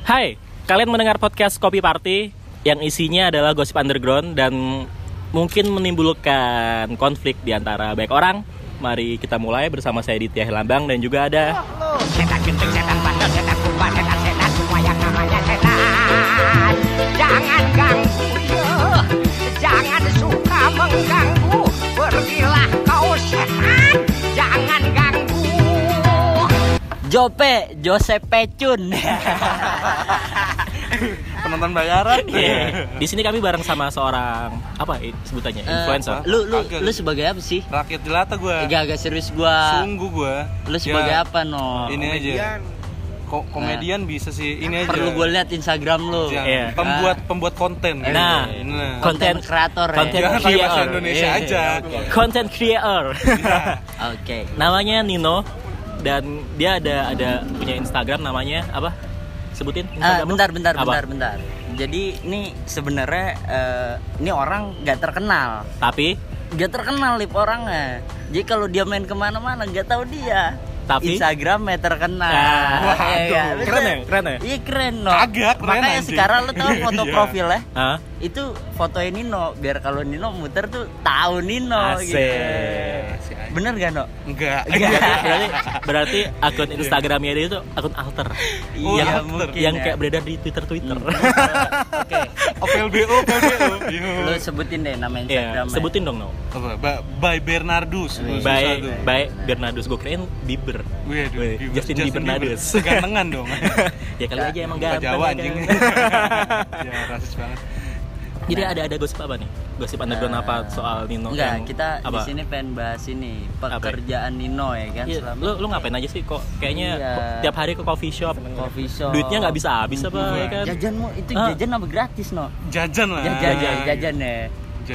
Hai, kalian mendengar podcast Kopi Party yang isinya adalah gosip underground dan mungkin menimbulkan konflik di antara banyak orang. Mari kita mulai bersama saya Ditya Hilambang dan juga ada Jangan ganggu ya. Pergilah kau setan. Jangan ganggu Jope Joseph Pecun. penonton bayaran Iya. Di sini kami bareng sama seorang apa sebutannya influencer. Eh, lu lu Kagak. lu sebagai apa sih? rakyat jelata gue Gak agak serius gua. sungguh gue Lu sebagai apa no? ini aja Ko- komedian bisa sih ini aja Perlu gue lihat Instagram lu. Jangan. Iya. pembuat pembuat konten gitu. Nah. nah. Konten Konten kreator ya. konten bahasa creator. Indonesia Iya, aja Content creator. Oke. namanya Nino dan dia ada ada punya Instagram namanya apa? Sebutin Ah, Instagram lu. bentar bentar Apa? bentar bentar. Jadi ini sebenarnya eh, ini orang gak terkenal, Tapi gak terkenal lip orangnya. Jadi kalau dia main ke mana-mana gak tahu dia. Tapi? Instagramnya terkenal. Ah, Iya, iya, waduh. betul. Keren ya? Keren ya? Iya keren no. Agak keren, Makanya anjing. sekarang lu tahu foto Iya. profilnya Hah? itu fotonya Nino biar kalau Nino muter tuh tahu Nino Asik. gitu. Bener gak no? enggak berarti berarti akun Instagramnya dia itu akun alter Oh, Iya alter. mungkin yang ya. kayak beredar di Twitter Twitter. Oke. OPLBO OPLBO Lu sebutin deh nama Iya, Instagramnya. sebutin dong no. apa Ba- by Bernardus. By by Bernardus gue kirain Bieber. Wih, aduh, Wih, Bieber. Justin Bieber Bernardus. Gantengan dong ya kali aja emang ganteng. Jawa ya anjing ya rasis banget Jadi ada ada gosip apa nih? Gosip underground Nah, apa soal Nino? Enggak, yang- kita di apa? sini pengen bahas ini Apa? pekerjaan Nino ya kan Iya, selama lu lu ngapain aja sih kok kayaknya Iya. kok tiap hari ke coffee shop. coffee shop. Duitnya nggak bisa habis apa ya kan? Jajan mau itu Ah. jajan apa gratis no? jajan lah Jajan ya, Jajan. jajan ya.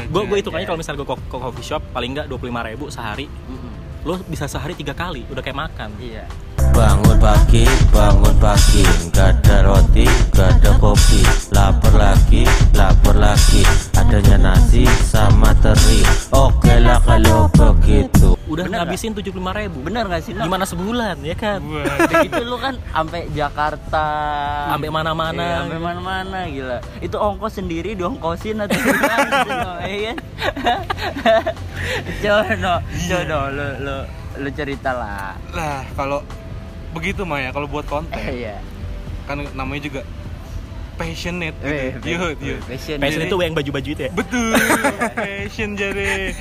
Gue gue hitungannya kalau misalnya gue ke, coffee shop paling nggak dua puluh lima ribu sehari. Mm-mm. Lo bisa sehari tiga kali, udah kayak makan. Iya. Bangun pagi, bangun pagi Gak ada roti, gak ada kopi sama teri Oke lah kalau begitu. Udah Bener ngabisin tujuh puluh lima ribu. Bener gak sih no? Gimana sebulan ya kan? Wah, Udah gitu lu kan sampai Jakarta Sampai mana-mana. Iya, sampai mana-mana gila. Itu ongkos sendiri diongkosin atau gimana iya kan? Coba no coba no lu lu lu cerita lah. Lah kalau begitu Maya kalau buat konten. Iya. Kan namanya juga passionate Eh, gitu. Yud, yud. passion Passion Jadi- itu yang baju-baju itu ya? Betul, passion jadi.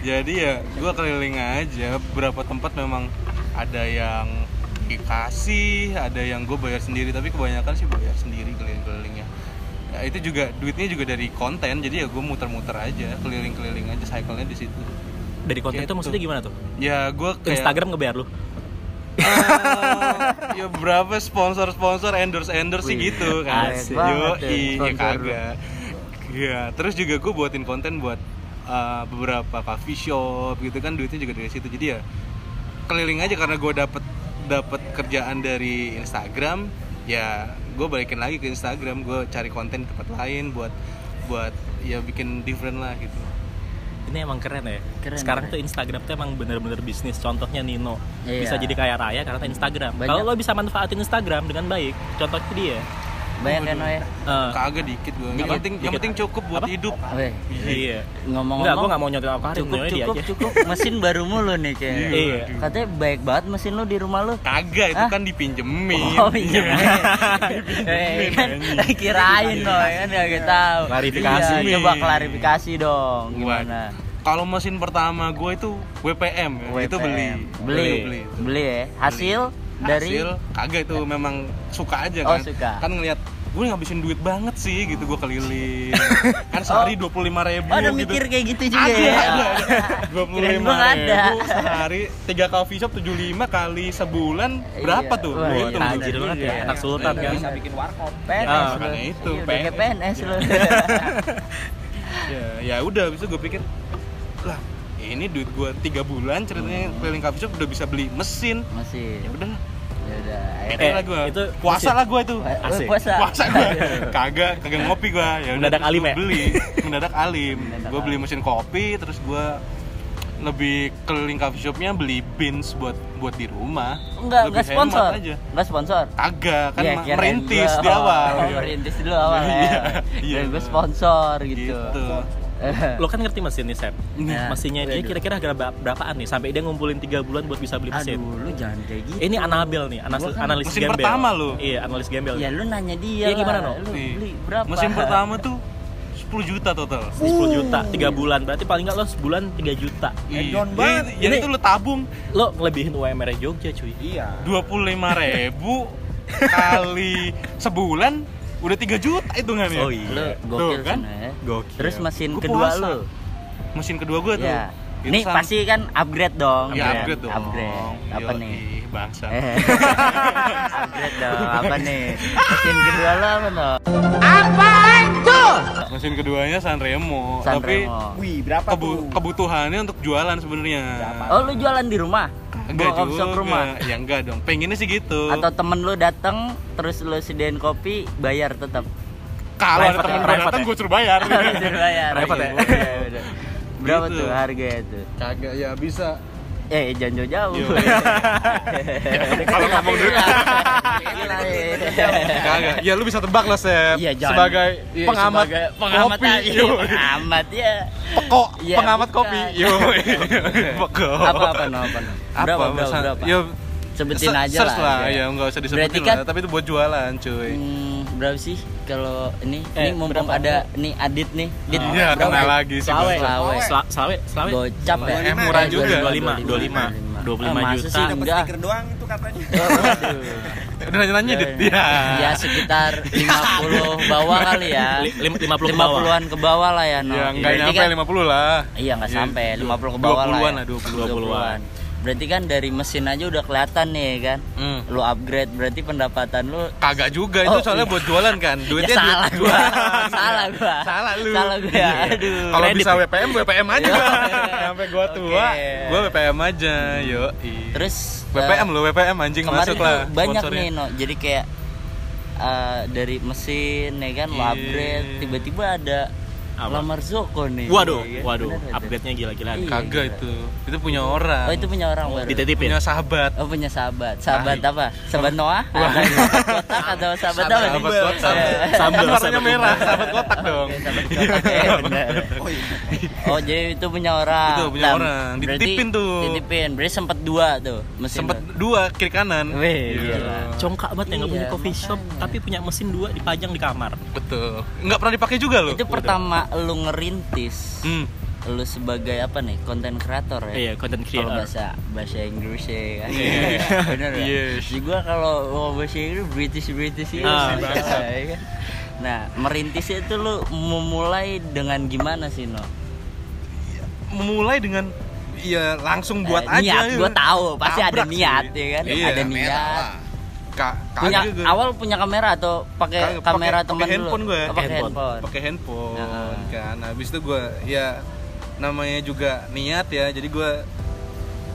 Jadi ya gue keliling aja beberapa tempat memang ada yang dikasih, ada yang gue bayar sendiri tapi kebanyakan sih bayar sendiri keliling-kelilingnya. Ya, itu juga duitnya juga dari konten jadi ya gue muter-muter aja keliling-keliling aja cycle-nya di situ. Dari konten itu Gitu. maksudnya gimana tuh? Ya gue Ke Instagram ngebayar lu? Eh, ya berapa sponsor-sponsor endorse-endorse sih gitu kan. Yo, ya, iya kagak. Ya, terus juga gue buatin konten buat uh, beberapa coffee shop gitu kan duitnya juga dari situ. Jadi ya keliling aja karena gue dapet dapet kerjaan dari Instagram, ya gue balikin lagi ke Instagram, gue cari konten tempat lain buat buat ya bikin different lah gitu. Ini emang keren ya. Keren, Sekarang keren. tuh Instagram tuh emang bener-bener bisnis. Contohnya Nino Iya. bisa jadi kaya raya karena Instagram. Kalau lo bisa manfaatin Instagram dengan baik, contohnya dia. Banyak kan ya Eh, Kagak dikit gue. Yang penting yang penting cukup buat Apa? hidup. Weh, iya. ngomong-ngomong Enggak, gua nggak mau nyontek aku cukup cukup cukup mesin baru mulu nih kayaknya Iya. katanya baik banget mesin lu di rumah lu Kagak itu kan dipinjemin. Oh pinjam. Eh, kan kirain loh kan gak tahu. Klarifikasi. Iya, coba klarifikasi dong gimana? Kalau mesin pertama gue itu WPM, ya. itu beli. Beli. beli. Beli ya. Hasil dari Hasil kagak itu memang suka aja Oh, kan. suka. Kan ngeliat gue ngabisin duit banget sih gitu gue keliling. kan sehari dua puluh lima ribu Oh, ada gitu. mikir kayak gitu juga ada, ya. ada, dua puluh lima ribu sehari tiga coffee shop 75 kali sebulan berapa Iya. tuh? Wah, Gua iya, tuh. tajir banget ya, Iya. anak sultan kan. PNS Ah, lu. makanya itu, Iya, PNS. PNS lu. ya ya udah itu gue pikir lah ini duit gue tiga bulan ceritanya keliling coffee shop udah bisa beli mesin Masih. ya udah lah udah. Bete Eh, lah gue itu puasa lah gue itu Asik. Puasa. puasa gue kagak kagak ngopi gue ya udah Mendadak alim ya? beli mendadak alim gue beli mesin kopi terus gue lebih keliling coffee shopnya beli beans buat buat di rumah Enggak, Lebih enggak sponsor. aja Enggak sponsor. kagak kan kirain merintis gua- di awal Oh, merintis dulu awal ya. Iya, iya. Dan gue sponsor gitu. gitu Lo kan ngerti mesin nih, Sep. Nah, Mesinnya dia kira-kira harga ber- berapaan nih sampai dia ngumpulin 3 bulan buat bisa beli mesin. Aduh, lu jangan kayak gitu. Ini Anabel nih, anas- kan analis mesin gembel. pertama lu. Iya, analis gembel. Ya lu nanya dia. Iya, gimana, lah. No? Lu Nih, beli berapa? mesin pertama tuh 10 juta total 10 juta, 3 bulan. Berarti paling nggak lo sebulan 3 juta. Iya. banget. Ya, Ini- itu lu tabung Lo ngelebihin UMR Jogja, cuy. Iya. 25 ribu kali sebulan udah 3 juta hitungannya Oh Lu iya. gokil Tuh, kan? kan? ya. Gokil. Terus mesin Gua kedua puasa. lu. mesin kedua gua tuh Ya. itu Ini sam- pasti kan upgrade dong. ya upgrade dong Upgrade. Apa Yoi, nih? bangsa Eh. upgrade dong. Apa nih? Mesin kedua lu apa no? mesin keduanya Sanremo, tapi Sanremo. Wih, berapa kebu- tuh? kebutuhannya untuk jualan sebenarnya Oh lu jualan di rumah? Enggak Bawa coffee shop juga rumah? ya enggak dong pengennya sih gitu Atau temen lu datang terus lu sediain kopi bayar tetap? kalau ada temen ya, datang ya? gue suruh bayar Suruh bayar. Repot ya? Iya, udah. Berapa Gitu. tuh harganya tuh? Kagak ya bisa. Eh, jangan jauh-jauh. Yo. Kalau ngomong duit. Gila, iya. Kagak. Ya lu bisa tebak lah, Sep. Iya. Sebagai Iya, pengamat sebagai pengamat kopi. Yo. Pengamat ya. Pekok, Iya, pengamat bukan. kopi. Yo. Pokok. Apa apa no apa no? apa Berapa berapa ya Sebutin se- aja lah. lah ya nggak usah disebutin kan- lah tapi itu buat jualan cuy Hmm, berapa sih kalau ini Eh, ini mumpung berapa? ada nih Adit nih. Dit, Iya, berapa? kena lagi sih. Selawe. Sela- Selawe, Selawe. Gocap ya. Eh, murah juga. 25, 25. 25 Ah, masa juta. sih Dapat enggak? stiker doang itu katanya. Oh, waduh. udah nanya-nanya dit ya Ya sekitar 50 bawah kali ya. Li- lim- 50 ke bawah. 50-an ke bawah lah ya, no. ya nggak Berarti nyampe kan- 50 lah Iya nggak Iya, sampai du- 50 ke bawah lah. 20-an ya. lah, 20-an. 20-an. Berarti kan dari mesin aja udah kelihatan nih kan. Hmm. Lu upgrade berarti pendapatan lu kagak juga itu Oh, soalnya iya. buat jualan kan duitnya ya salah duit gua. salah gua. salah lu Salah gua. ya. Aduh. kalau bisa ya? WPM WPM aja Iya. sampai gua tua Oke. gua WPM aja yo Terus WPM eh, lo WPM anjing masuk lah banyak sponsornya. nih no. Jadi kayak eh, dari mesin ya kan lo Iya. upgrade tiba-tiba ada Apa? lamar Zoko nih. Waduh, Iya, waduh, upgrade-nya gila-gilaan. Iya. kagak itu itu punya orang Oh itu punya orang baru. Dititipin. punya sahabat Oh punya sahabat. Sahabat Tai. apa? Sahabat Noah? Kotak atau sahabat apa? nih? sahabat kotak Kan warnanya sahabat merah sahabat kotak dong Sahabat kotak, ya, bener. Oh jadi itu punya orang. Itu punya orang. Dititipin tuh. Dititipin. Berarti sempet dua tuh mesin. sempet tuh. dua kiri kanan Wih, gila. Congkak banget yang nggak Iya, punya coffee shop tapi punya mesin dua dipajang di kamar. betul nggak pernah dipakai juga loh Itu pertama lu ngerintis. hmm. Lu sebagai apa nih? Konten kreator ya. Iya, content Kalau creator. bahasa bahasa Inggris ya kan. Yes. Bener ya? Yes. Jadi gua kalau mau bahasa Inggris British British ya. Ah, ya kan? Nah, merintisnya itu lu memulai dengan gimana sih, No? memulai dengan ya langsung buat Eh, aja niat, gitu. gua tahu pasti ada Tabrak sih. niat ya kan? Iya, ada merah niat. Ka- Punya kagak gua. awal punya kamera atau pakai kamera teman pakai dulu? handphone gua. Oh, pakai Handphone. handphone. pakai handphone Nah. kan habis itu gue ya namanya juga niat ya jadi gue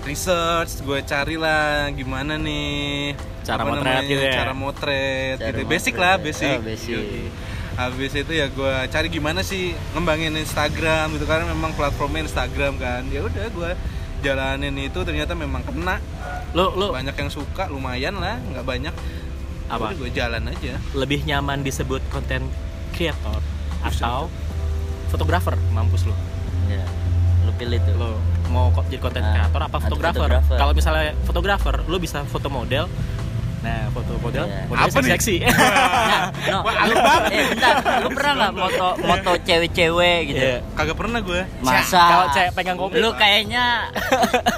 research gue carilah gimana nih Cara apa motret namanya, gitu ya? cara motret Cara gitu basic motret. lah basic, Oh, basic. Yoi. habis itu ya gue cari gimana sih ngembangin Instagram gitu karena memang platformnya Instagram kan ya udah gue jalanin itu ternyata memang kena Lo lo banyak yang suka lumayan lah nggak banyak apa? gue jalan aja Lebih nyaman disebut content creator atau fotografer? Mampus lo. Ya. Lu pilih tuh. Lo mau kok jadi content Ah, creator apa fotografer. Kalau misalnya fotografer, lo bisa foto model. Nah, foto model, Iya. model Apa nih? seksi. Nah, no. Wah, banget. Eh, bentar. Lu pernah nggak moto moto cewek-cewek gitu? Iya. kagak pernah gue Masa Kalau cewek pegang kopi. Lu kayaknya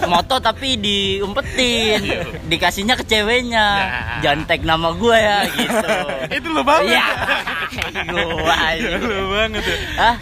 moto tapi diumpetin, dikasihnya ke ceweknya. Nah. Jangan tag nama gua ya gitu. itu lo banget Iya. Gua aja. lo banget ya. Hah?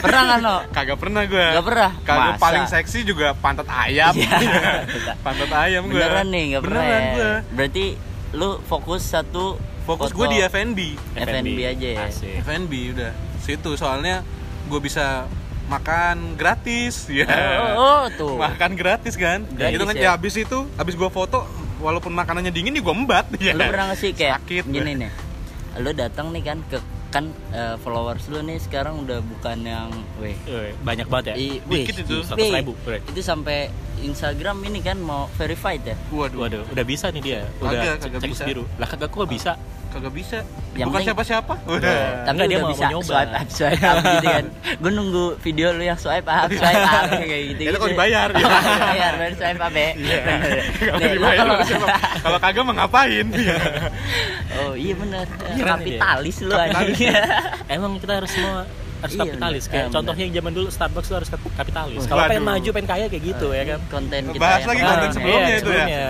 Pernah nggak, No? Kagak pernah gue. Nggak pernah? Kagak paling seksi juga pantat ayam. Iya. pantat ayam gue. Beneran nih, nggak pernah Beneran ya. gue. Berarti lu fokus satu Fokus gue di F&B. F&B aja ya. Asik. F&B udah. Situ soalnya gue bisa makan gratis ya. Oh, oh, tuh. Makan gratis kan. Gratis itu kan ya? ya habis itu habis gue foto walaupun makanannya dingin nih gue embat ya. Lu pernah nggak sih kayak Sakit gini nih. Lu datang nih kan ke kan eh, followers lu nih sekarang udah bukan yang weh Eh, banyak banget ya i- Dikit itu, wih, 100.000, bre. itu sampai Instagram ini kan mau verified ya Waduh, Waduh, udah bisa nih dia. Udah Kagak, cek, kagak cek bisa. biru. Lah kagak kok bisa. Kagak bisa. Yang Bukan penting- siapa-siapa. tapi Enggak, dia udah mau- bisa mau nyoba. swipe up swipe up gitu kan gue nunggu video lu yang swipe up swipe up kayak gitu Itu kalau dibayar. ya. bayar baru swipe up ya Bener. Kalau dibayar, kalau siapa? Kagak mah ngapain? oh iya dia. kapitalis lu anjing Emang kita harus semua harus Iya, kapitalis bener. kayak Eh, contohnya yang zaman dulu Starbucks tuh harus kap- kapitalis. Kalau pengen maju, pengen kaya kayak gitu ya kan. konten kita Bahas yang lagi konten ya. sebelumnya Iya, itu ya. sebelumnya.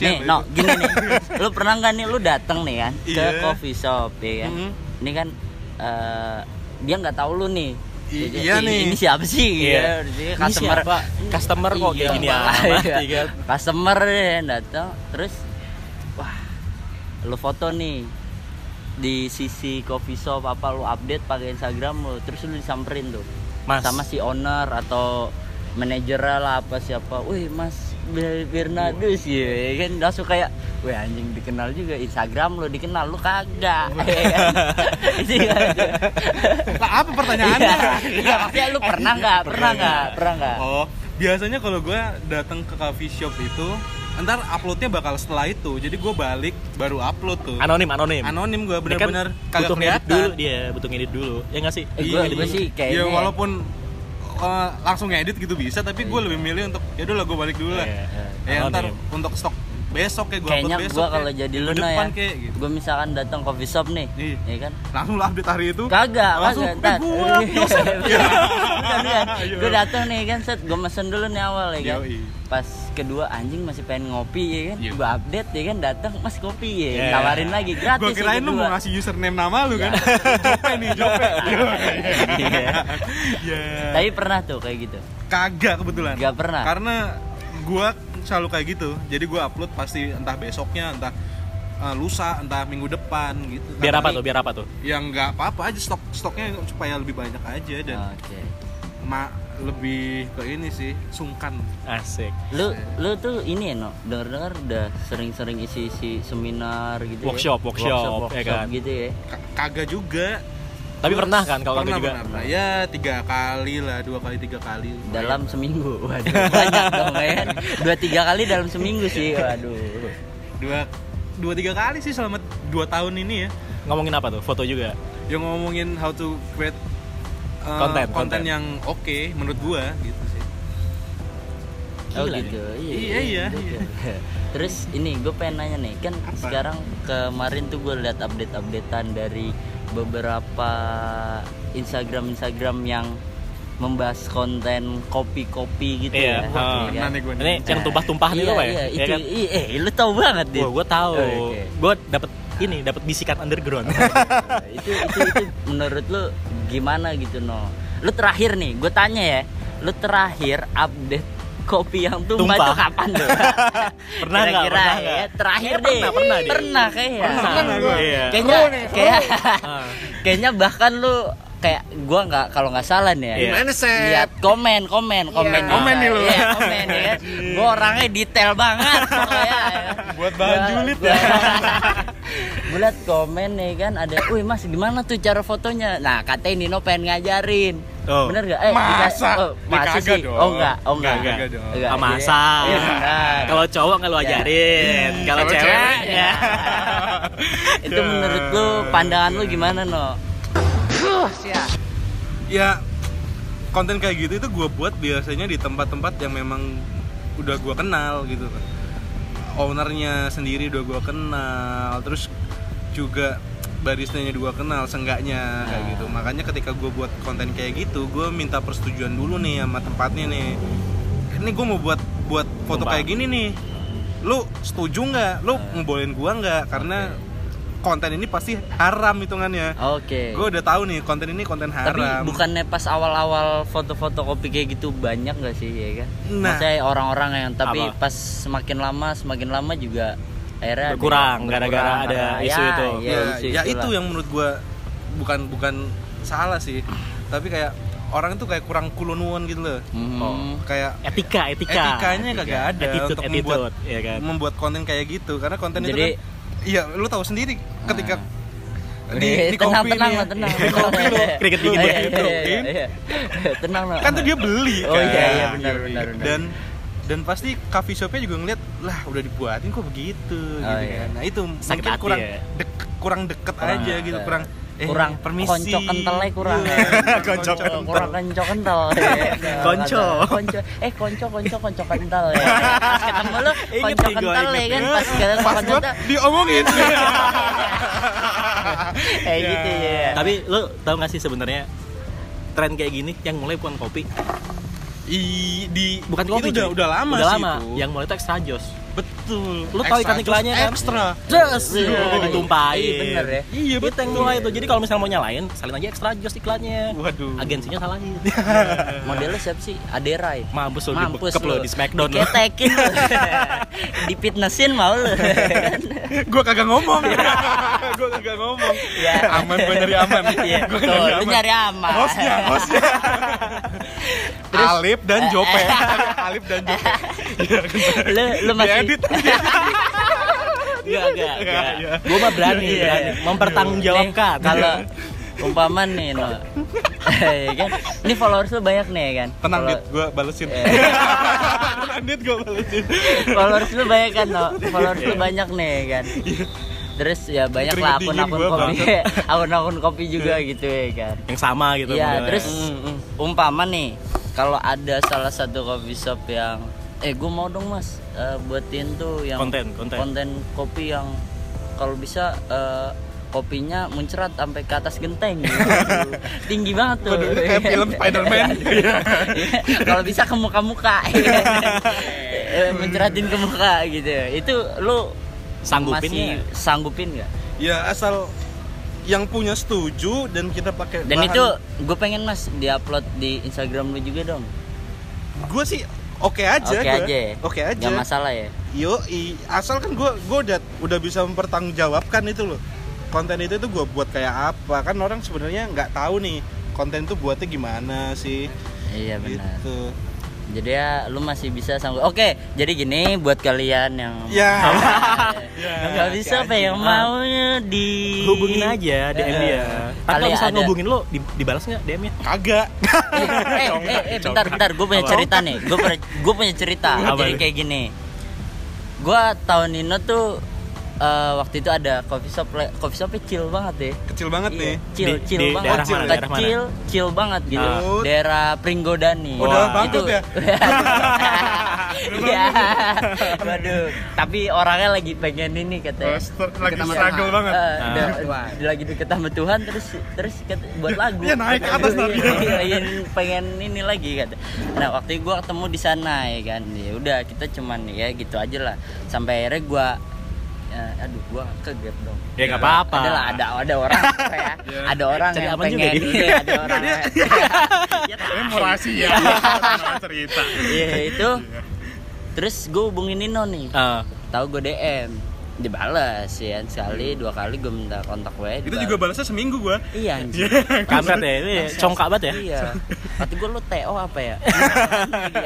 Nih, no, gini nih. lu pernah nggak nih lu datang nih kan ke Iya. coffee shop ya kan? Mhm. Ini kan eh, dia nggak tahu lu nih. I- Jadi, iya "Ih, nih." Ini siapa sih? Iya. Gitu. Ini customer siapa? Customer kok kayak Iya, gini amat, ya kan? Customer yang datang terus wah lu foto nih di sisi coffee shop apa lu update pakai Instagram lu terus lu disamperin tuh. Mas. sama si owner atau manajer lah apa siapa. Wih mas Ber- Bernardus ya kan? Langsung kayak wih anjing dikenal juga Instagram lu dikenal lu kagak. Ya kan? Kan. Lah apa pertanyaannya? iya. Maksudnya lu pernah nggak? Pernah nggak? pernah nggak? Oh, biasanya kalau gue datang ke coffee shop itu, ntar uploadnya bakal setelah itu. Jadi gue balik baru upload tuh. Anonim, anonim. Anonim gue Dia kan bener-bener kagak butuh kelihatan. dulu dia, butuh ngedit dulu. Ya nggak sih? Eh, gua- gua sih kayaknya- Ya walaupun eh, langsung ngedit gitu bisa, tapi gue lebih milih untuk ya udah gue balik dulu lah. Iya, iya. Ya ntar untuk stok besok kayak gue kayaknya kayak kalau jadi lu nah ya kayak gitu. gua misalkan datang coffee shop nih Iya. ya kan Langsung lah update hari itu. kagak Langsung, kagak eh, bukan. Iya. gua datang nih kan set gua mesen dulu nih awal ya kan pas kedua anjing masih pengen ngopi ya kan Iya. gua update ya kan datang mas kopi ya Iya. tawarin lagi gratis Gue kirain lu mau ngasih username nama lu kan. Jope nih, Jope. Iya. Ya. tapi pernah tuh kayak gitu Kagak kebetulan. Nggak pernah? Karena gua selalu kayak gitu. Jadi gua upload pasti entah besoknya, entah uh, lusa, entah minggu depan gitu. Biar apa tuh? Biar apa tuh? Yang nggak apa-apa aja stok stoknya supaya lebih banyak aja dan oke ma lebih ke ini sih sungkan. Asik. lu lu tuh ini ya no dengar dengar udah sering-sering isi-isi seminar gitu Workshop, ya? workshop, ya kan? gitu ya Ka- Kagak juga. Tapi Gua pernah kan kalau pernah, kagak juga? pernah, pernah. Ya tiga kali lah, dua kali tiga kali. dalam seminggu waduh banyak dong ya kan dua tiga kali dalam seminggu sih waduh dua dua tiga kali sih selama dua tahun ini ya. Ngomongin apa tuh? Foto juga. yang ngomongin how to create uh, Konten, konten konten. yang oke menurut gua gitu sih. oh gitu Iya, iya, Gokil. terus ini gue pengen nanya nih kan Apa? sekarang kemarin tuh gue lihat update updatean dari beberapa Instagram Instagram yang membahas konten kopi-kopi gitu Iya, ya. Iya Pernah kan? nih nih. Ini yang tumpah-tumpah nih iya, tuh, Pak ya? Iya, Iya itu, kan? i- eh, lu tahu banget deh. Gue tahu. Oh, oke. Gue dapet ini, dapet bisikan underground. itu itu itu menurut lu gimana gitu no lu terakhir nih gue tanya ya lu terakhir update kopi yang tumpah, Tumpah. itu kapan tuh Pernah nggak? Kira-kira Pernah ya terakhir Kayaknya deh pernah, pernah deh. pernah kayaknya Pernah gua. Iya. kayaknya kayak Ah. kayaknya bahkan lu kayak gua nggak kalau nggak salah nih ya Iya. Gimana sih? lihat komen komen komen komen nih lu. iya, komen ya kan gua orangnya detail banget pokoknya ya kan. Buat bahan julid gua- gua liat komen nih kan ada wih mas gimana tuh cara fotonya nah katanya Nino pengen ngajarin Oh. bener gak? Eh, Masa? dikasih- Oh, Ya, masa sih? dong. Oh enggak, oh enggak, Enggak, enggak dong. Enggak, Ah, iya. masa. Iya, benar. Kalau cowok nggak lu Ya. ajarin. Kalau Kalau cewek cewek, ya. itu menurut lu pandangan lu gimana no? Ya konten kayak gitu itu gua buat biasanya di tempat-tempat yang memang udah gua kenal gitu kan. Ownernya sendiri udah gua kenal, terus juga baristanya juga kenal seenggaknya kayak Nah. gitu. Makanya ketika gua buat konten kayak gitu, gua minta persetujuan dulu nih sama tempatnya nih. Ini gua mau buat buat foto Sumpah. kayak gini nih. Lu setuju nggak? Lu ngebolehin gua nggak? Karena konten ini pasti haram hitungannya. Oke. Gue udah tahu nih konten ini konten Tapi haram. bukannya pas awal-awal foto-foto kopi kayak gitu banyak gak sih ya kan? Nah. Maksudnya orang-orang yang tapi Apa? pas semakin lama semakin lama juga akhirnya ada Berkurang, gara-gara ada karena- isu ya, itu. Ya, ya, isu ya itu yang menurut gue bukan bukan salah sih. Tapi kayak orang itu kayak kurang kulunwon gitu loh. Mhm. Oh. Kayak Etika, etika. etikanya kagak ada Attitude, untuk attitude, membuat ya kan? membuat konten kayak gitu karena konten Jadi- itu kan iya lu tahu sendiri ketika Di, Eh, di tenang kopi tenang nih ya. lo tenang Di kopi lo. Dingin Iya, ya. iya, iya, iya. tenang lo Kan tuh dia beli Oh, kan. iya, iya, benar, benar, benar. Dan dan pasti coffee shopnya juga ngeliat lah udah dibuatin kok begitu Oh, gitu iya. kan. Nah itu Sakit mungkin hati kurang ya. dek- kurang deket Kurang aja gitu deket. kurang eh, kurang permisi konco kentalnya kurang Iya, konco kental. kurang konco kental. Konco. konco eh konco konco konco kental ya pas ketemu Inget konco kental ya kan pas ketemu pas konco diomongin kayak gitu ya Tapi lu tau gak sih sebenarnya tren kayak gini yang mulai bukan kopi, I, di bukan kopi. itu udah udah lama udah sih lama. itu. Yang mulai itu extra jos. betul Lu tahu ikan Extra, iklannya kan? ekstra Jos, Iya. ditumpahin. Iya, bener ya. iya Itu yang mulai itu. Jadi kalau misalnya mau nyalain, salin aja extra jos iklannya. waduh Agensinya salahin. modelnya siapa sih Adera ya Mampus lu Mampus dibekep lu lu di Smackdown lu. Lu Dipitnesin mau lu gua kagak ngomong gua kagak ngomong Ya. aman gua nyari aman Iya, Gua nyari aman hostnya hostnya Terus- Alip dan Jope. Alip dan Jope. Lu, lu masih Diedit Enggak, enggak, enggak. Iya. Gua mah berani, Iya. berani mempertanggungjawabkan. Nih, kalau umpama nih no. Ya kan? Ini followers lu banyak nih ya kan? Tenang Follow- dit. Gua balesin. Eh. tenang dit gua balesin. Followers lu banyak kan no? Followers lu banyak nih ya kan terus ya banyak lah Keringet akun-akun kopi akun-akun kopi juga gitu ya kan Yang sama gitu. Iya, modelnya. terus Mm, umpama nih kalau ada salah satu coffee shop yang eh gue mau dong mas eh, buatin tuh yang Konten, konten. kopi yang kalau bisa eh, kopinya muncrat sampai ke atas genteng gitu. tinggi banget tuh Waduh, kayak film Spider-Man. Iya. kalau bisa ke muka-muka Eh, muncratin ke muka gitu itu lu Sanggupin masih nggak? sanggupin nggak ya asal yang punya setuju dan kita pakai dan bahan- itu gue pengen mas diupload di Instagram lu juga dong gua sih oke aja Oke gua. aja ya? oke aja Gak masalah ya? Yo, asal kan gue gue udah udah bisa mempertanggungjawabkan itu loh. Konten itu tuh gue buat kayak apa? Kan orang sebenarnya nggak tahu nih konten itu buatnya gimana sih. Iya benar. Gitu. Jadi ya lu masih bisa sanggup. Oke, jadi gini buat kalian yang Ya. yang nggak bisa apa yang maunya di hubungin aja DM Eh, dia. Tapi kalau misalnya ada- ngehubungin lu, di, dibalas nggak DM-nya? Kagak. eh, eh, eh, eh, bentar bentar gue punya cerita nih gue punya gue punya cerita jadi kayak gini gue tahun ini tuh eh, waktu itu ada coffee shop coffee shop kecil banget ya Kecil banget Iya, nih. chill di banget. daerah mana, daerah? Kecil, chill banget gitu. Ah. Daerah Pringgodani. Oh, daerah bangkrut ya? Iya. Waduh, tapi orangnya lagi pengen ini katanya. lagi Ketemu struggle Tuhan. banget. Eh, udah- dia lagi deket sama Tuhan terus terus kata- buat lagu. Iya, naik ke atas nanti. Iya, iya, iya, pengen ini lagi kata. Nah, waktu itu gua ketemu di sana ya kan. Ya udah, kita cuman ya gitu aja lah. Sampai akhirnya gua ya, aduh gua kegep dong. Ya nggak apa-apa. ada lah ada ada orang apa ya? Ada orang Cari yang aman juga pengen dia. iya, ada orang ya. Mau rahasia. cerita. iya itu. Terus gue hubungin Nino nih. Ah, tahu gue DM dibalas ya sekali dua kali gue minta kontak gue Itu juga balasnya seminggu gue. iya anjir kampret ya, ini congkak banget ya. iya. Kata gue lu TO apa ya?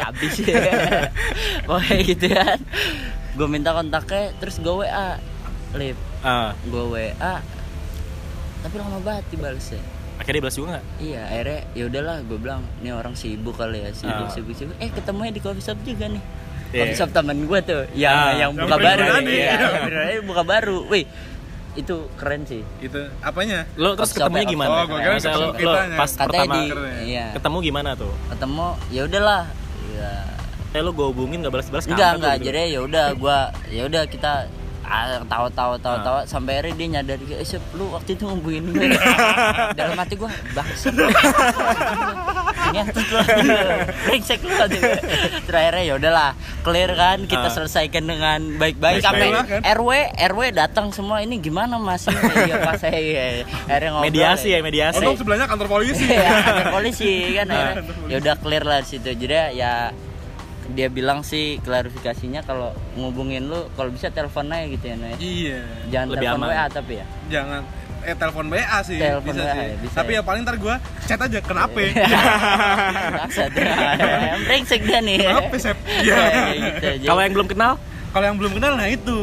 Habis. Ya pokoknya gitu kan gue minta kontaknya terus gue WA lip Ah, gue WA tapi lama banget dibalesnya akhirnya balas juga nggak? Iya, akhirnya ya udahlah gue bilang ini orang sibuk kali ya, sibuk Ah. sibuk sibuk. Eh ketemunya di coffee shop juga nih. Iya. Coffee shop temen gue tuh, yang Ah, yang yang buka baru. Iya, iya. beneran buka baru. Wih, itu keren sih. Itu apanya? Lo terus ketemunya gimana? oh, gua kira lo, lo pas Katanya pertama di, iya, ketemu gimana tuh? ketemu ya udahlah. Ya, Eh lo gue hubungin nggak balas-balas enggak kampret enggak, lo gitu. jadi ya udah gua ya udah kita ah, tawa-tawa tawa-tawa sampai akhirnya dia nyadar eh Sep, lu waktu itu ngomongin gue dalam hati gua bangsa ngentot lu brengsek lu terakhirnya ya udahlah clear kan kita Ah. selesaikan dengan baik-baik sampai kan? RW RW datang semua ini gimana mas ya pas saya ya. akhirnya ngobrol Mediasi ya, mediasi. Untung sebelahnya kantor polisi. Iya, ada polisi kan akhirnya. ya udah clear lah situ jadi ya dia bilang sih klarifikasinya kalau ngubungin lu kalau bisa telepon aja gitu ya Noy. Iya. jangan Lebih telepon aman. WA tapi ya Jangan eh telepon WA sih Telepon bisa WA sih. ya, bisa Tapi ya. ya paling ntar gua chat aja kenapa? Maksa tuh. brengsek dia nih Kenapa, Sep? Iya. Kayak gitu. Jadi- Kalau yang belum kenal, Kalau yang belum kenal nah itu.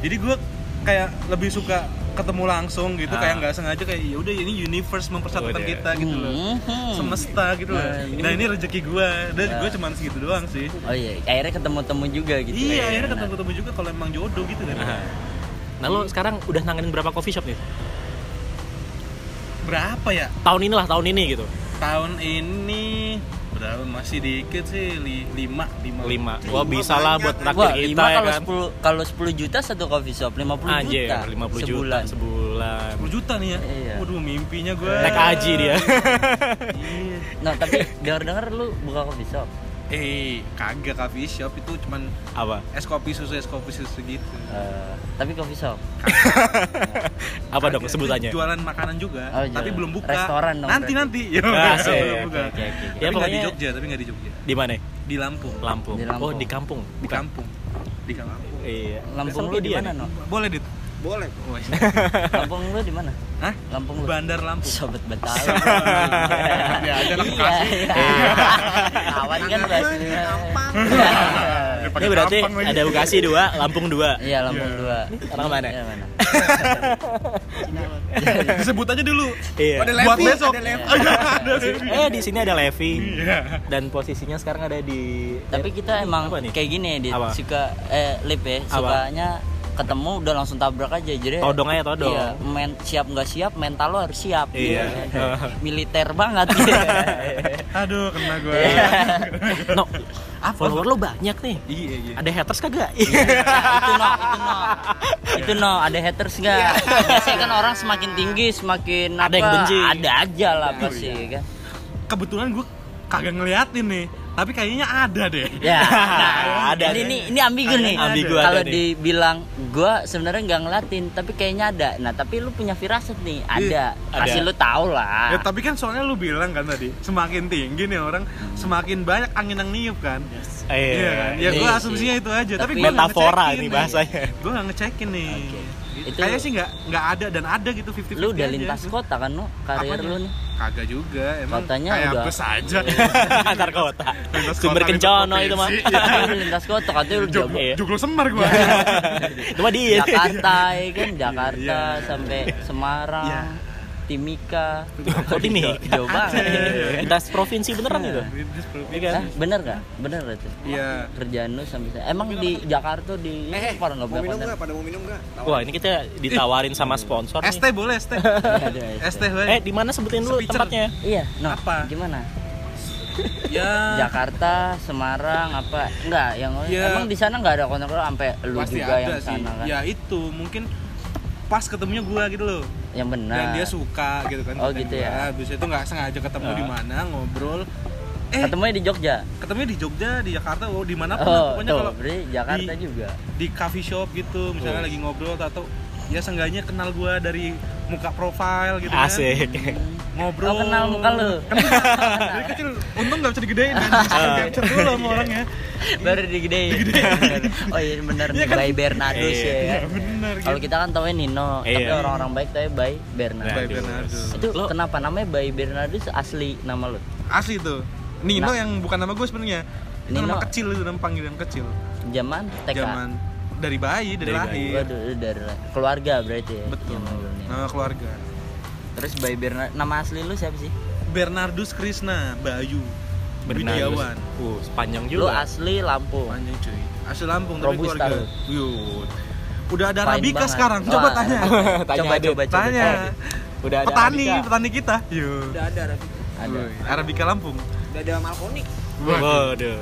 Jadi gua kayak lebih suka ketemu langsung gitu Ah. kayak nggak sengaja kayak ya udah ini universe mempersatukan Udah. kita gitu loh Mhm. semesta gitu loh Nah, nah ini rezeki gue dan Ah. gue cuman segitu doang sih Oh iya, akhirnya ketemu-temu juga gitu. iya ya. akhirnya ketemu ketemu juga kalau emang jodoh gitu kan Nah, nah lo sekarang udah nanganin berapa coffee shop nih? berapa ya Tahun inilah tahun ini gitu. tahun ini berapa masih dikit sih li, lima lima Lima. Wah bisa lah buat Wah, traktir kita lima ya kalau kan. 10 kalau 10 juta satu coffee shop, 50 Anjir, juta. 50 juta sebulan. 10 juta nih ya Iya. waduh mimpinya gue Naik haji dia. Iya. Nah, tapi dengar-dengar lu buka coffee shop. Eh kagak coffee shop itu cuman Apa? es kopi susu es kopi susu gitu Eh, tapi coffee shop. Apa dong sebutannya? Jualan makanan juga Oh, tapi jualan. belum buka Restoran dong nanti nanti ya Ah, belum oke, buka oke, oke, oke. Ya, tapi nggak di Jogja tapi nggak di Jogja Di mana? di Lampung Lampung. Di Lampung. Oh di kampung. di kampung di kampung Iya. Lampung lu di mana. No? boleh dit Boleh. Lampung lu di mana? Hah? Lampung lu. Bandar Lampung Sobat Betawi. Ya, ada anak Iya, iya. Kawan kan bahasanya. Ini berarti ada Bekasi dua, Lampung dua. Iya, Lampung dua. Orang mana? Iya, mana? disebut aja dulu Iya. buat Levi, besok ada Levi. Oh, iya, ada Levi. Eh di sini ada Levi Iya. dan posisinya sekarang ada di. Tapi kita emang kayak gini. Apa? Suka eh lip ya, sukanya ketemu udah langsung tabrak aja jadi Todong aja, todong. iya, men, siap nggak siap mental lo harus siap Iya. gitu. militer banget aduh kena gue Iya. No, follower lo banyak nih. iya iya Ada haters kagak? itu no itu no itu no ada haters nggak biasanya kan orang semakin tinggi semakin Ada apa yang benci. ada aja lah pasti kan kebetulan gue kagak ngeliatin nih tapi kayaknya ada deh ya Ada, nah, ada. ini, ini ini ambigu nih Ambigu ada kalau dibilang gua sebenarnya nggak ngeliatin tapi kayaknya ada nah tapi lu punya firasat nih ada Ada. kasih lu tahu lah Ya tapi kan soalnya lu bilang kan tadi semakin tinggi nih orang semakin banyak angin yang niup kan. Iya kan? Ya gue Iya asumsinya itu aja. Tapi, Tapi- gue Metafora nih bahasanya. Gue nggak ngecekin nih. Itu- Kayaknya sih nggak nggak ada dan ada gitu 50 lu udah lintas kota kan lu karir Apanya? lu nih Kagak juga. Emang Katanya kayak udah- bus aja. Antar kota. Sumber kencono itu mah. Lu lintas kota katanya jago Iya. joglo semar gue. itu mah dia. Jakarta ya kan Jakarta Iya. sampai Semarang Iya. Timika Oh ini. jauh banget Lintas provinsi beneran itu. Iya kan? Hah, bener gak? bener gak tuh Iya. kerjaan lu sampai saya emang di Jakarta di Eh, apa nggak punya minum konten nggak? Pada mau minum? Tawarin. Wah ini kita ditawarin sama sponsor nih. ST boleh ST. ST ST. boleh. Eh di mana sebutin dulu tempatnya? iya no Apa? gimana Ya. Jakarta Semarang apa enggak yang Ya. emang di sana nggak ada konten sampai lu Pasti juga ada yang sih. sana kan Ya itu mungkin pas ketemunya gue gitu loh. yang benar dan dia suka gitu kan Oh, gitu gua. ya. habis itu nggak sengaja ketemu Ah. di mana ngobrol eh ketemunya di Jogja ketemunya di Jogja di Jakarta oh di mana pun oh pokoknya tuh kalau Jakarta di- juga di coffee shop gitu misalnya Oh. lagi ngobrol atau ya seenggaknya kenal gua dari muka profile gitu kan Asik. Ngobrol. Oh, kenal muka lu. dari kecil untung nggak bisa digedein kan capture dulu sama orangnya. Baru digedein. Oh iya bener nih Iya kan? by Bernardus Iya, ya. iya kalau gitu. kita kan taunya Nino tapi orang-orang baik taunya by Bernardus. Itu kenapa namanya by Bernardus? Asli nama lu? Asli tuh. Nino Nah. yang bukan nama gue sebenarnya. Itu Nino. nama kecil itu nama panggilan kecil. Zaman TK zaman dari bayi dari, Dari bayi. lahir. Waduh, dari keluarga berarti ya betul. nama keluarga terus by Bernardus nama asli lu siapa sih Bernardus Krishna Bayu Bernardus. Widiawan Uh, sepanjang lu juga. asli Lampung panjang cuy asli Lampung tapi Robusta keluarga lu. Yud. udah ada Fine Arabica banget. sekarang coba Wah. tanya Tanya coba coba coba tanya Udah ada petani Arabica. petani kita yuk Udah ada Raffi. ada Arabica Lampung Udah ada Malkonik. Waduh.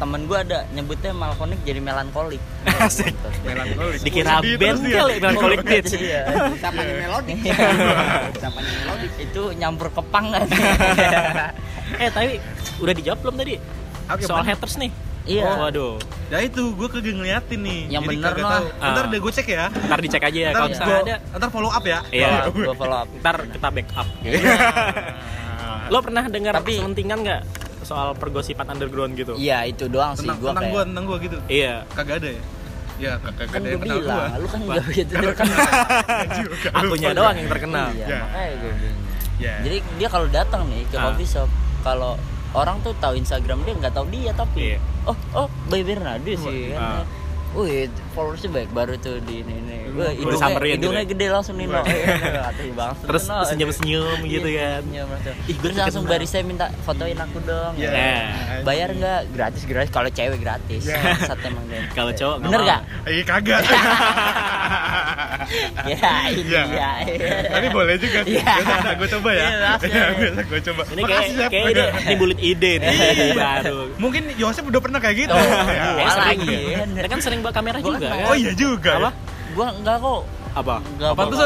Temen gua ada nyebutnya malkonik jadi melankolik Asik. melankolis Dikira band kali Melancholic Beats. Iya. Sapanya melodik. Sapanya melodik. itu nyampur kepang kan eh tapi udah dijawab belum tadi? Oke, Soal bener. haters nih. iya Oh, waduh. ya itu gue kagak ngeliatin nih Yang Jadi bener tahu. ntar Ah. deh gue cek ya Ntar dicek aja ya ntar, kalau misalnya ada. ntar follow up ya Iya. Gua- gua follow up Ntar kita backup. Lo pernah dengar Tapi- selentingan nggak soal pergosipan underground gitu? iya itu doang sih tentang gua tentang kayak gue tentang gue gitu Iya. kagak ada ya ya kagak kan ada gue yang kenal bilang gue lu kan nggak begitu terkenal Akunya doang yang terkenal. iya Ya. makanya gue bilang ya jadi dia kalau datang nih ke Ah. coffee shop kalau orang tuh tahu Instagram dia nggak tahu dia tapi Iya. oh oh by Bernardo sih kan Wih, followersnya baik baru tuh di ini ini Wah, Udah hidungnya, samperin hidungnya gitu gede langsung Nino Iya, katanya bang Terus senyum-senyum gitu kan. Ih, Ih, gua terus langsung barista minta fotoin aku dong Iya. Nah, bayar nggak gratis gratis kalau cewek gratis Bangsat emang dia Kalau cowok bener nggak Iya kagak. ya ini Iya. ya Tapi boleh juga sih. Iya. Gue coba ya. Iya. Iya, gue coba. ini kayak dia nimbulin ide nih baru. Mungkin Yosef udah pernah kayak gitu. Ya. sering lagi. ya. Dia kan sering bawa kamera Gua juga kan. Oh iya juga. Apa? gua enggak kok Apa? enggak Apa tuh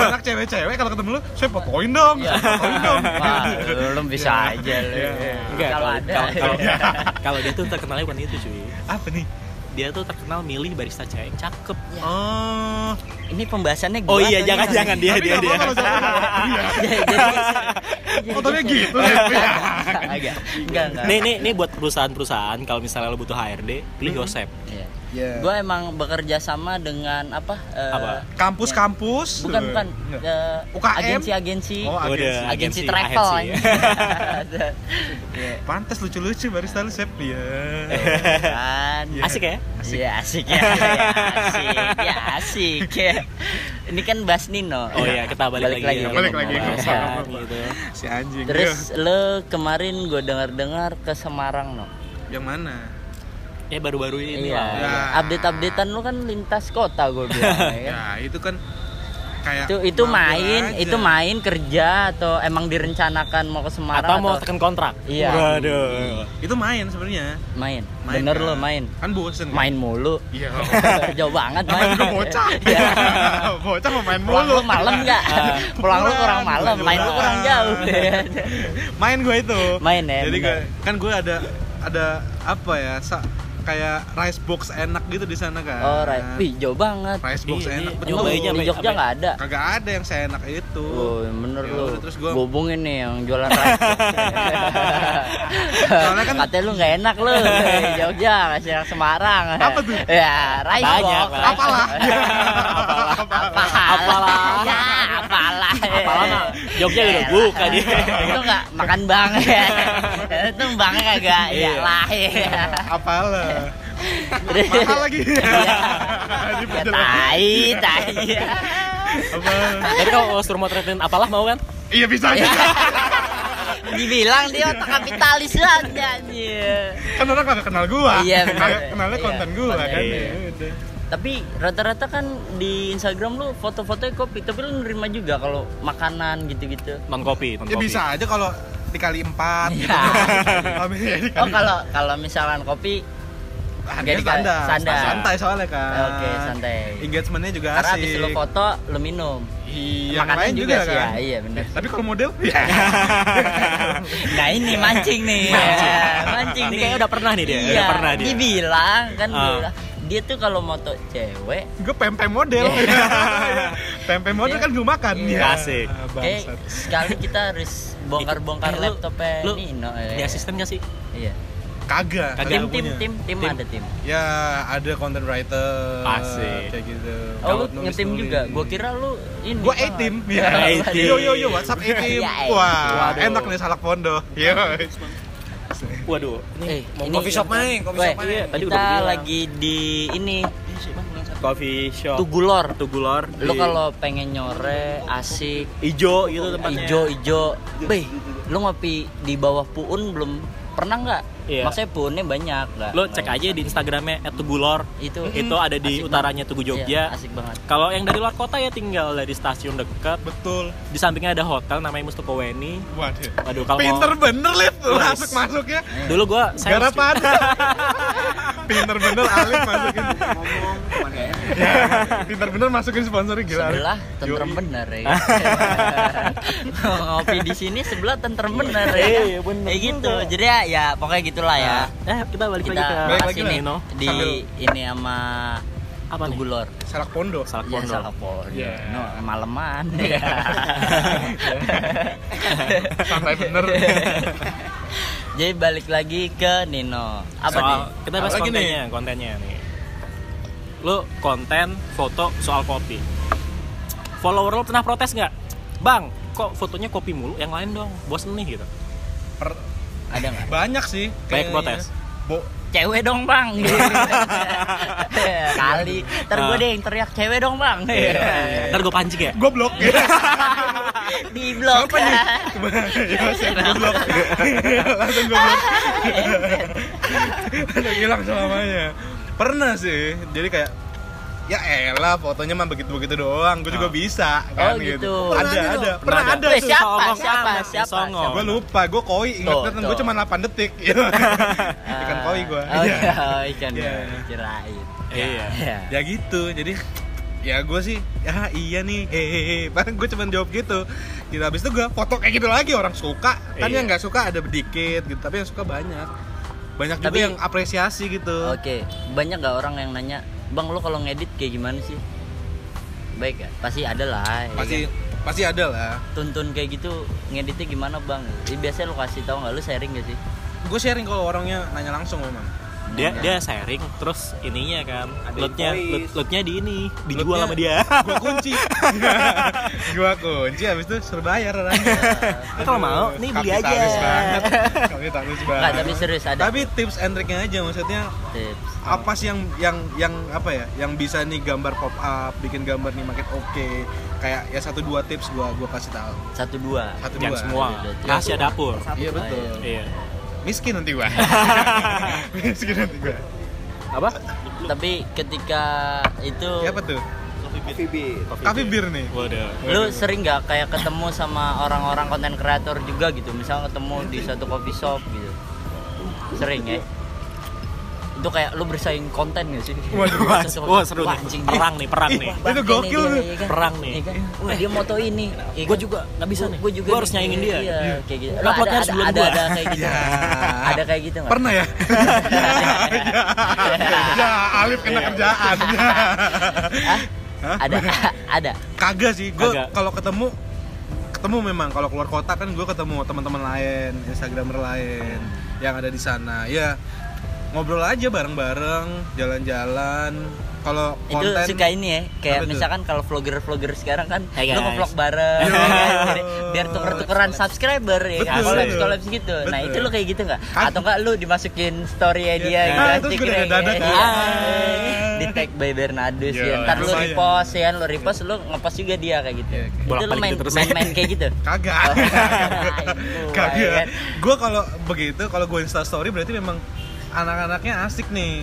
anak cewek-cewek kalau ketemu lu, saya fotoin dong, Iya. saya fotoin dong. Wah, bisa aja lu. Iya. Enggak, Kalau kalau ada. kalau dia tuh terkenalnya bukan itu cuy. Apa nih? Dia tuh terkenal milih barista cewek yang cakep. Oh. Ini pembahasannya Oh gua iya, atau jangan gimana? jangan dia Tapi dia dia. Iya. Fotonya gitu. ya. Agak. Enggak, enggak. Nih nih nih buat perusahaan-perusahaan kalau misalnya lo butuh HRD, pilih Yosep. Iya. Iya. Gue emang bekerja sama dengan apa? eh? Kampus-kampus. Bukan bukan. Enggak. eh, UKM? Agensi-agensi. Oh, agensi. agensi agensi travel. agensi. anjing. Iya. Pantes lucu-lucu barista lu Sep. Iya. Kan. Asik ya? Iya asik ya, ya asik, ya asik ya. Ini kan Bas Nino. Oh iya, kita balik, lagi. ya. Balik lagi. Ya. gitu. Si anjing. Terus lo kemarin gue dengar-dengar ke Semarang no. Yang mana? Ya baru-baru ini Iya. lah. Ya. Update-updatean lu kan lintas kota gue bilang ya. kan? Ya, itu kan kayak Itu itu main, aja. itu main kerja atau emang direncanakan mau ke Semarang Atau mau tekan kontrak? Iya. Waduh. Itu main sebenarnya. main. Main Bener kan? lo main. Kan bosen. kan? Main mulu. Iya. Jauh banget main. Juga bocah. Iya. bocah mau main Pulang mulu. lu malam enggak? Pulang lu kurang malam, main lu kurang jauh. main gue itu. Main ya, Jadi gue, kan gue ada ada apa ya? sa- kayak rice box enak gitu di sana kan. Oh, right. Wih, jauh banget. Rice box Iya, enak. iya. betul. Nyobainnya di apa- Jogja apa- nggak ada. Kagak ada yang seenak itu. Oh, bener Ya lu. terus gua hubungin nih yang jualan rice box. Soalnya kan- Katanya lu nggak enak lu di Jogja, kasih yang Semarang. Apa tuh? Ya, rice Banyak, box. Pak. Apalah. Apalah. Apalah. Ya, apalah. Apalah mah Jogja udah buka dia. Itu nggak makan bang ya. Itu bangnya kagak ya Iya. lah ya. Apalah. Mahal lagi. Iya. Ya tai, tai. Tapi kalau suruh motretin apalah mau kan? Iya bisa aja. Dibilang dia otak kapitalis aja anjir. kan orang kagak kenal gua. Iya, kenalnya Iya, konten gua kan. Iya. Ya. Tapi rata-rata kan di Instagram lu foto-fotonya kopi, tapi lu nerima juga kalau makanan gitu-gitu. Non kopi, non Ya kopi. bisa aja kalau dikali empat gitu. Iya. Ya Oh kalau kalau misalkan kopi Harganya Jadi standar. standar. Santai soalnya kan. Oke, santai. Engagementnya juga karena asik. habis lu foto lu minum. Iya, Makanan juga, juga, sih kan. ya, iya benar. Tapi kalau model ya. Nah ini mancing nih, Mancing. Ya, mancing Ini nih. kayaknya udah pernah nih dia, Iya, udah pernah dia. Dibilang kan bilang, dia tuh kalau moto cewek gue pempek model. pempek model kan gue makan. Iya. Ya, Asik. kayak bangsat. sekali kita harus Eh, bongkar-bongkar laptopnya lu Nino. Di asisten gak sih? Iya. Kagak. Tim tim tim tim Tim. ada tim. Ya ada content writer. Asik. Kayak gitu. Oh lu ngetim juga. Gua kira lu ini. Gua Pak. A-team. Ya, Ya. Yo yo yo WhatsApp A-team. Ya, Wah, enak nih salak pondo. Yo. Waduh, Eh, mau ini Coffee shop main, coffee shop main. Iya, tadi kita lagi di ini coffee shop. Tugulor. Tugulor. Lu kalau pengen nyore asik ijo gitu tempatnya. ijo ijo. Beh, lu ngopi di bawah puun belum pernah nggak? Iya. Maksudnya puunnya banyak nggak? Lo cek aja di Instagramnya @tugulor. Itu Itu ada di asik utaranya banget. Tugu Iya, Jogja. asik banget. Kalau yang dari luar kota ya tinggal dari stasiun dekat. Betul. Di sampingnya ada hotel namanya Mustokoweni. Waduh. Waduh, kalau Pinter mau- bener lift masuk masuknya. Dulu gua sales, Garapan. Pinter bener Alif masukin. Ngomong, pakai Pinter bener masukin sponsornya gila. Alif. Sebelah tentrem Yoi. bener ya. Ngopi di sini sebelah tentrem bener ya. Iya, bener Kayak gitu. Jadi ya, ya pokoknya gitulah ya. Eh, kita balik Kita lagi ke Balik bahas lagi ini Nino. di Sambil- ini sama Apa nih? Tugulor. Salak pondo. Salak Ya Pondok. salah pol. Iya. No, maleman. ya. Santai bener. Jadi balik lagi ke Nino. Apa soal, nih? Kita bahas lagi nih? kontennya, kontennya nih. Lu konten foto soal kopi. Follower lu pernah protes nggak? Bang, kok fotonya kopi mulu? Yang lain dong, bosen nih gitu. Per- Ada nggak? banyak sih Banyak protes? Bo- cewek dong bang. Kali. Ntar gue Ah. deh yang teriak cewek dong bang. Ntar gue pancing ya. gue blok. Di blok. Siapa nih? saya gue blok. Langsung gue blok. Hilang selamanya. Pernah sih. Jadi kayak ya elah fotonya mah begitu begitu doang. Gue juga bisa kan Oh, gitu. ada Pernah ada ada pernah ada Weh, tuh. siapa? Songong. Siapa? Amat, siapa? Songong. gue lupa gue koi inget Tuh, kan gue cuma 8 detik. Ikan koi gue oh iya. Ikan Iya. kirain. Iya. Iya. ya gitu. Jadi ya gue sih ya iya nih. Hehehe paling gue cuma jawab gitu. Gitu. Habis itu gue foto kayak gitu lagi. Orang suka. Kan Iya. yang nggak suka ada sedikit gitu. Tapi yang suka banyak. Banyak juga Tapi- yang apresiasi gitu. Oke, banyak gak orang yang nanya, bang lu kalau ngedit kayak gimana sih? Baik ya, pasti ada lah. ya pasti kan? pasti ada lah tuntun kayak gitu ngeditnya gimana bang? Biasanya lu kasih tahu nggak lu sharing gak sih? gue sharing kalau orangnya nanya langsung memang Dia dia sharing terus ininya kan loot, lootnya di ini dijual sama dia. gue kunci gue kunci habis itu suruh bayar orangnya Lu kalau mau nih beli aja. Banget kapitalis banget Nggak, tapi serius ada tapi tips and triknya aja maksudnya tips. apa sih yang yang yang apa ya yang bisa nih gambar pop up bikin gambar nih makin oke kayak ya satu dua tips gua gua kasih tahu Satu dua. satu dua semua. Rahasia dapur. iya betul Oh, Iya. Miskin nanti gua. Miskin nanti gua. Apa? Tapi ketika itu siapa tuh? Coffee beer. Coffee beer nih. Waduh. lu sering nggak kayak ketemu sama orang-orang konten kreator juga gitu? Misal ketemu di satu coffee shop gitu. Sering ya itu kayak lu bersaing konten gak sih Waduh. Wah, seru Wah, nih. anjing Perang nih, perang nih. Itu dia, tuh. iya kan? Perang nih. Iya kan? Wah, dia moto ini. iya Gua kan? juga nggak bisa nih. Gua juga Gua harus nih. nyaingin dia. Iya, kayak gitu. Lu ada, podcast ada, sebelum ada, gua. ada kayak gitu. Ada kayak gitu nggak? pernah ya ya Alif kena kerjaan Hah? Ada, ada. kagak sih gua Kagak. kalau ketemu ketemu memang kalau keluar kota kan gue ketemu teman-teman lain instagramer lain yang ada di sana ya ngobrol aja bareng-bareng jalan-jalan kalau Itu konten suka ini ya, kayak misalkan kalau vlogger-vlogger sekarang kan Hey, lu nge-vlog bareng Yo. ya kan? biar, tuker-tukeran subscriber ya kan, collabs collabs gitu. Nah, Betul. itu lu kayak gitu nggak? Kan- Atau enggak lu dimasukin story ya dia Ya. gitu Ah, kan, cekrek, dadak ya. ya. Di tag by Bernardus Yo, ya. Ntar lu repost ya, lu repost lu ngepost juga dia kayak gitu. Iya, Itu lu main gitu terus main, ya. main kayak gitu. kagak itu, kagak ya kan? gue kalau begitu kalau gue insta story berarti memang anak-anaknya asik nih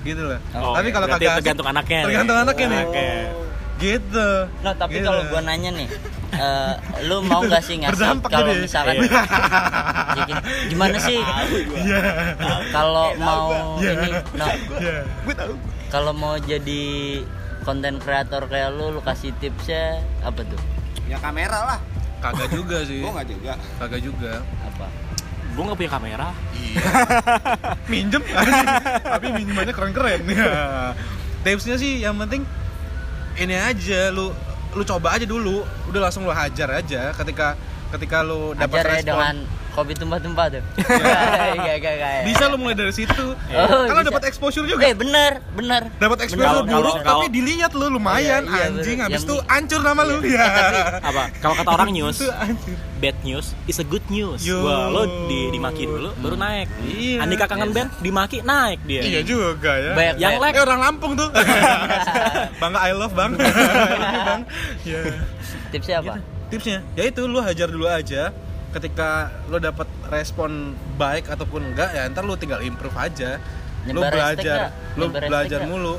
gitu loh Oh, tapi kalau berarti kagak asik, tergantung anaknya nih. tergantung anaknya nih Oke. gitu Nah, tapi Gitu. kalau gua nanya nih, eh, lu mau gak sih ngasih kalau misalkan Iya. Gini, gimana sih Iya. kalau mau Iya. ini no, Iya. Kalau mau jadi konten kreator kayak lu lu kasih tipsnya apa tuh Ya kamera lah. Kagak juga sih. Gua nggak juga. Kagak juga. apa Gue nggak punya kamera. Iya. Minjem tapi minjemannya keren-keren. Ya. Tipsnya sih yang penting ini aja lu lu coba aja dulu. Udah langsung lu hajar aja ketika ketika lu dapat ya respon. dengan kopi tumpah-tumpah tuh Iya, iya, iya. Bisa lu mulai dari situ. Oh, Kalau dapat exposure eh juga. bener bener Dapat exposure Kalau- buruk kalau- tapi dilihat lu lumayan iya, iya, anjing bener. habis Yang itu hancur nama lu. Ya. Apa? Kalau kata orang news, bad news is a good news. Yo. Wah, lo di, dimaki dulu baru naik. Iya. Andika kangen band dimaki naik dia. Iya juga ya. Banyak- Yang like Eh orang Lampung tuh. Bangga I love bang. Ini bang. Ya. tipsnya apa Tipsnya, ya itu lu hajar dulu aja. Ketika lu dapat respon baik ataupun enggak ya ntar lu tinggal improve aja. lu Nyebar hashtag belajar, hashtag belajar mulu.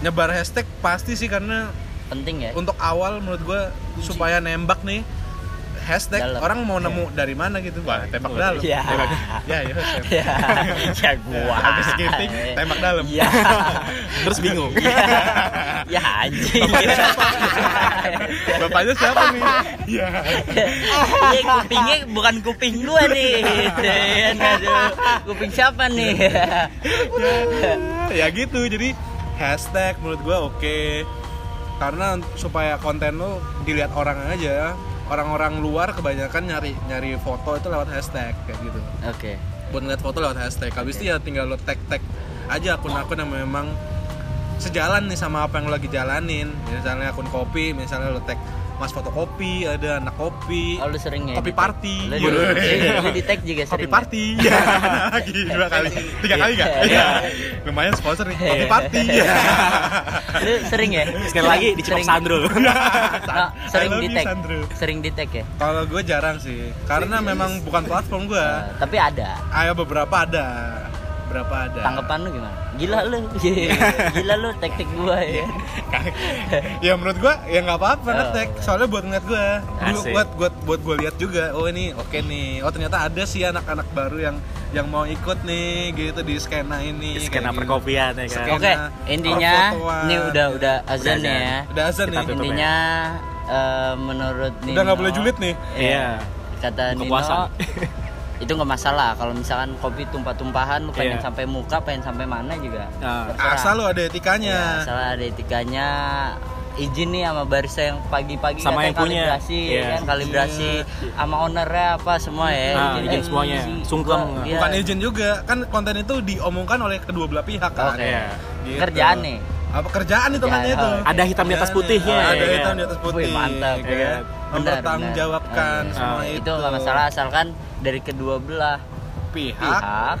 Nyebar hashtag pasti sih karena penting ya untuk awal menurut gua supaya nembak nih hashtag Dalam. orang mau nemu dari mana gitu wah tembak dalam Iya. Tembak- ya ya tembak. ya ya gua habis skipping tembak dalam Iya. Terus bingung. ya anjing. bapaknya siapa nih ya Iya kupingnya bukan kuping gua nih. Kuping siapa nih? ya gitu jadi hashtag menurut gua oke karena supaya konten lu dilihat orang aja orang-orang luar kebanyakan nyari nyari foto itu lewat hashtag kayak gitu. Oke. buat ngeliat foto lewat hashtag. Habis itu ya tinggal lo tag tag aja akun-akun yang memang sejalan nih sama apa yang lo lagi jalanin misalnya akun kopi misalnya lo tag mas fotokopi ada anak kopi Oh, lu sering ya? kopi tag? party Lu, Iya. lu, lu di tag juga kopi sering. ya? party ya lagi dua kali tiga kali nggak Iya. Iya. lumayan sponsor nih kopi Iya. party ya Lu sering ya? Sekali lagi di Sering- Sandro. Nah, sering di tag. Sering di tag ya? kalau gue jarang sih karena memang bukan platform gue Eh, tapi ada. ayo beberapa ada berapa ada Tanggapan lu gimana? Gila lu. Gila lu teknik gua ya. ya menurut gua ya nggak apa-apa Oh. ngetek soalnya buat ngeliat gua Dulu Asik. buat buat buat gua lihat juga oh ini oke nih oh ternyata ada sih anak-anak baru yang yang mau ikut nih gitu di skena ini Skena gitu. perkopian ya kan. Oke, intinya perfotoan. ini udah udah azan Udah ya. udah azan nih tutup. Intinya eh, menurut Nino udah nggak boleh julid nih Iya. Kata Buka Nino. Itu nggak masalah kalau misalkan kopi tumpah-tumpahan lu pengen Iya. sampai muka pengen sampai mana juga Nah, asal lo ada etikanya Ya, asal ada etikanya izin nih sama barista yang pagi-pagi Sama yang punya. kalibrasi ya Iya. kan kalibrasi sama ownernya apa semua ya Nah, Izin- izin eh, semuanya. izin. Sungkem. Iya. bukan izin juga kan konten itu diomongkan oleh kedua belah pihak kan Oke. Iya. Gitu. kerjaan nih apa kerjaan itu namanya itu oh. Ada hitam di atas putih ya, ada ya hitam di atas putih Wih, mantap, ya ya kan? Benar, mempertanggungjawabkan benar. semua itu itu nggak masalah asalkan dari kedua belah pihak pihak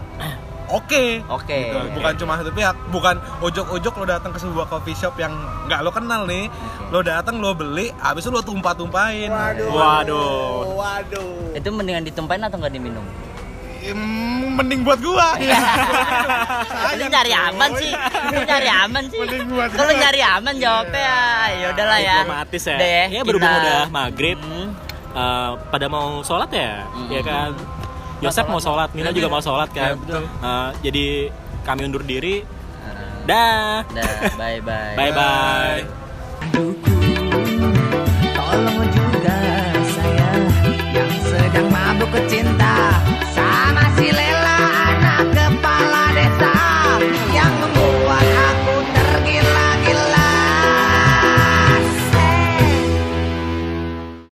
oke oke Gitu. bukan cuma satu pihak bukan ojok-ojok lo datang ke sebuah coffee shop yang nggak lo kenal nih lo datang lo beli habis itu lo tumpah-tumpahin Waduh. Waduh. itu mendingan ditumpahin atau nggak diminum mending buat gua Lu nyari aman sih, lu nyari aman sih. Mending buat Kalau nyari aman jawabnya ya udahlah ya. Diplomatis ya. Udah Ya berhubung kita- udah maghrib, Hmm. eh, pada mau sholat ya, Hmm. ya kan. Yosep mau sholat, Nino juga mau sholat kan. Ya, betul. Eh, jadi kami undur diri. Nah, Dah. Dah, bye bye. Bye bye. Bye.